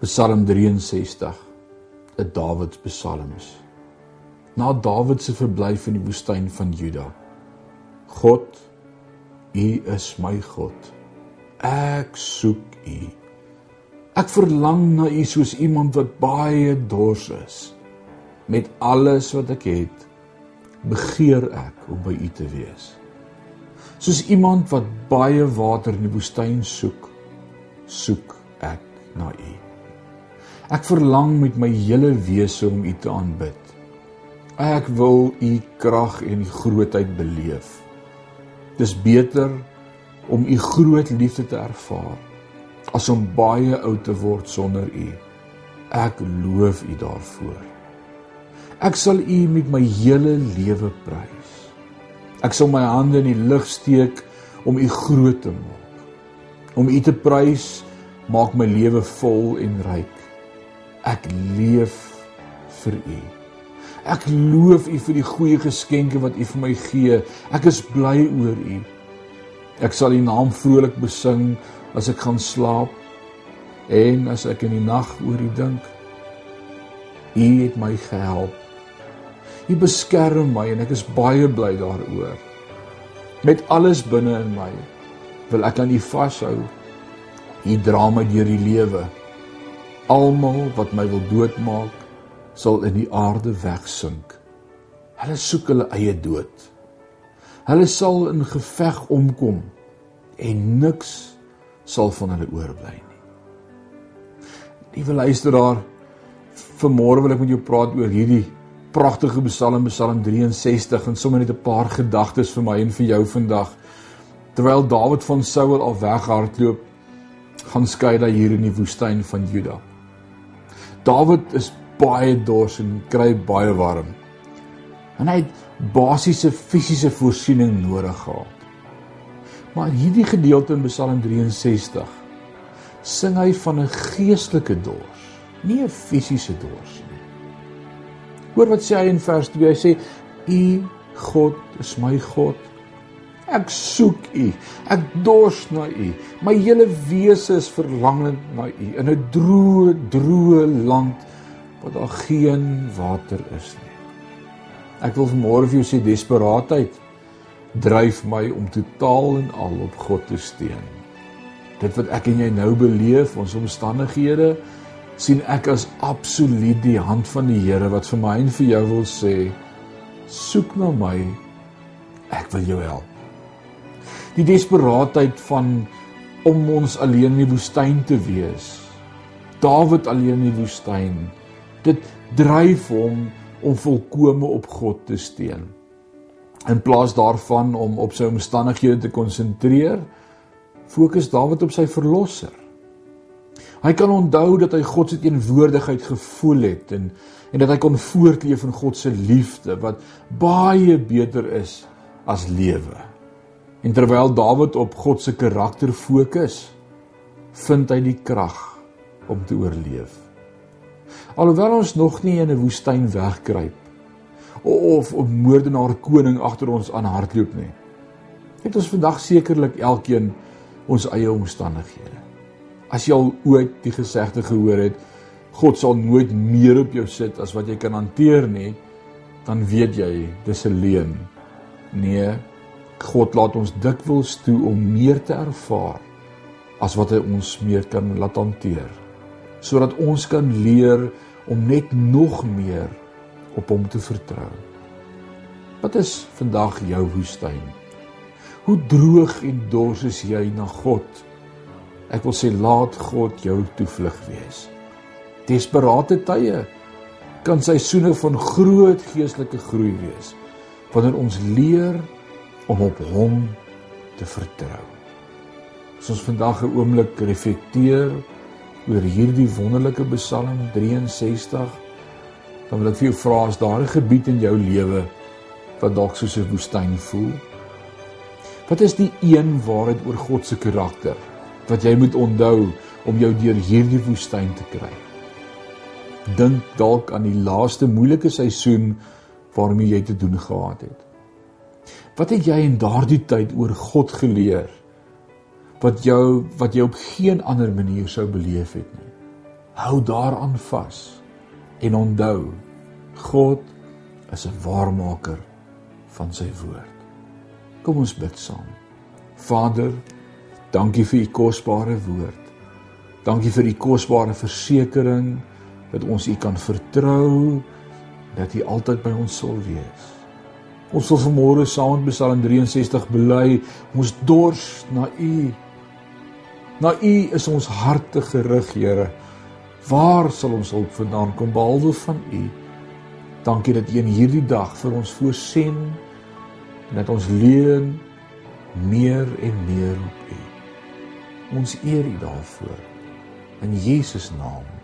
Psalm 63, 'n Dawid psalms. Na Dawid se verblyf in die woestyn van Juda. God, U is my God. Ek soek U. Ek verlang na U soos iemand wat baie dors is. Met alles wat ek het, begeer ek om by U te wees. Soos iemand wat baie water in die woestyn soek, soek ek na U. Ek verlang met my hele wese om U te aanbid. Ek wil U krag en U grootheid beleef. Dis beter om U groot liefde te ervaar as om baie oud te word sonder U. Ek loof U daarvoor. Ek sal U met my hele lewe prys. Ek sal my hande in die lug steek om U groot te maak. Om U te prys maak my lewe vol en ryk. Ek leef vir U. Ek loof U vir die goeie geskenke wat U vir my gee. Ek is bly oor U. Ek sal U naam vrolik besing as ek gaan slaap en as ek in die nag oor U dink. U het my gehelp. U beskerm my en ek is baie bly daaroor. Met alles binne in my wil ek aan U vashou. U dra my deur die lewe. Almal wat my wil doodmaak, sal in die aarde wegsink. Hulle soek hulle eie dood. Hulle sal in geveg omkom en niks sal van hulle oorbly nie. Liewe luisteraar, vanmôre wil ek met jou praat oor hierdie pragtige Psalm, Psalm 63 en sommer net 'n paar gedagtes vir my en vir jou vandag. Terwyl Dawid van Saul al weghardloop, gaan skei hy hier in die woestyn van Juda. Dawid is baie dors en kry baie warm. En hy het basiese fisiese voorsiening nodig gehad. Maar hierdie gedeelte in Psalm 63 sing hy van 'n geestelike dors, nie 'n fisiese dors nie. Hoor wat sê hy in vers 2? Hy sê: "U God is my God. Ek soek U. Ek dors na U. My hele wese is verlangend na U in 'n droë, droë land waar daar geen water is nie. Ek wil vanmôre vir jou sê desperaatheid dryf my om totaal en al op God te steun. Dit wat ek en jy nou beleef, ons omstandighede, sien ek as absoluut die hand van die Here wat vir my en vir jou wil sê: soek na my. Ek wil jou help die desperaatheid van om ons alleen in die woestyn te wees. Dawid alleen in die woestyn. Dit dryf hom om volkome op God te steun. In plaas daarvan om op sy omstandighede te konsentreer, fokus Dawid op sy verlosser. Hy kan onthou dat hy God se teenwoordigheid gevoel het en en dat hy kon voortleef in God se liefde wat baie beter is as lewe. En terwyl Dawid op God se karakter fokus, vind hy die krag om te oorleef. Alhoewel ons nog nie in 'n woestyn wegkruip of 'n moordenaar koning agter ons aan hardloop nie. Het ons vandag sekerlik elkeen ons eie omstandighede. As jy al ooit die gesegde gehoor het, God sal nooit meer op jou sit as wat jy kan hanteer nie, dan weet jy dis 'n leuen. Nee, God laat ons dikwels toe om meer te ervaar as wat hy ons meer kan laat hanteer sodat ons kan leer om net nog meer op hom te vertrou. Wat is vandag jou woestyn? Hoe droog en dors is jy na God? Ek wil sê laat God jou toevlug wees. Desperate tye kan seisoene van groot geestelike groei wees wanneer ons leer om op hom te vertrou. As ons vandag 'n oomblik reflekteer oor hierdie wonderlike Psalm 63, dan wil ek vir jou vra as daar 'n gebied in jou lewe wat dalk soos 'n woestyn voel. Wat is die een waarheid oor God se karakter wat jy moet onthou om jou deur hierdie woestyn te kry? Dink dalk aan die laaste moeilike seisoen waarmee jy te doen gehad het. Wat het jy in daardie tyd oor God geleer? Wat jou wat jy op geen ander manier sou beleef het nie. Hou daaraan vas en onthou God is 'n waarmaker van sy woord. Kom ons bid saam. Vader, dankie vir u kosbare woord. Dankie vir u kosbare versekering dat ons u kan vertrou dat u altyd by ons sal wees. Ons wil vanmôre saam met Psalm 63 bely, ons dors na U. Na U is ons harte gerig, Here. Waar sal ons hulp vandaan kom behalwe van U? Dankie dat U in hierdie dag vir ons voorsien en dat ons leun meer en meer op U. Ons eer U daarvoor. In Jesus naam.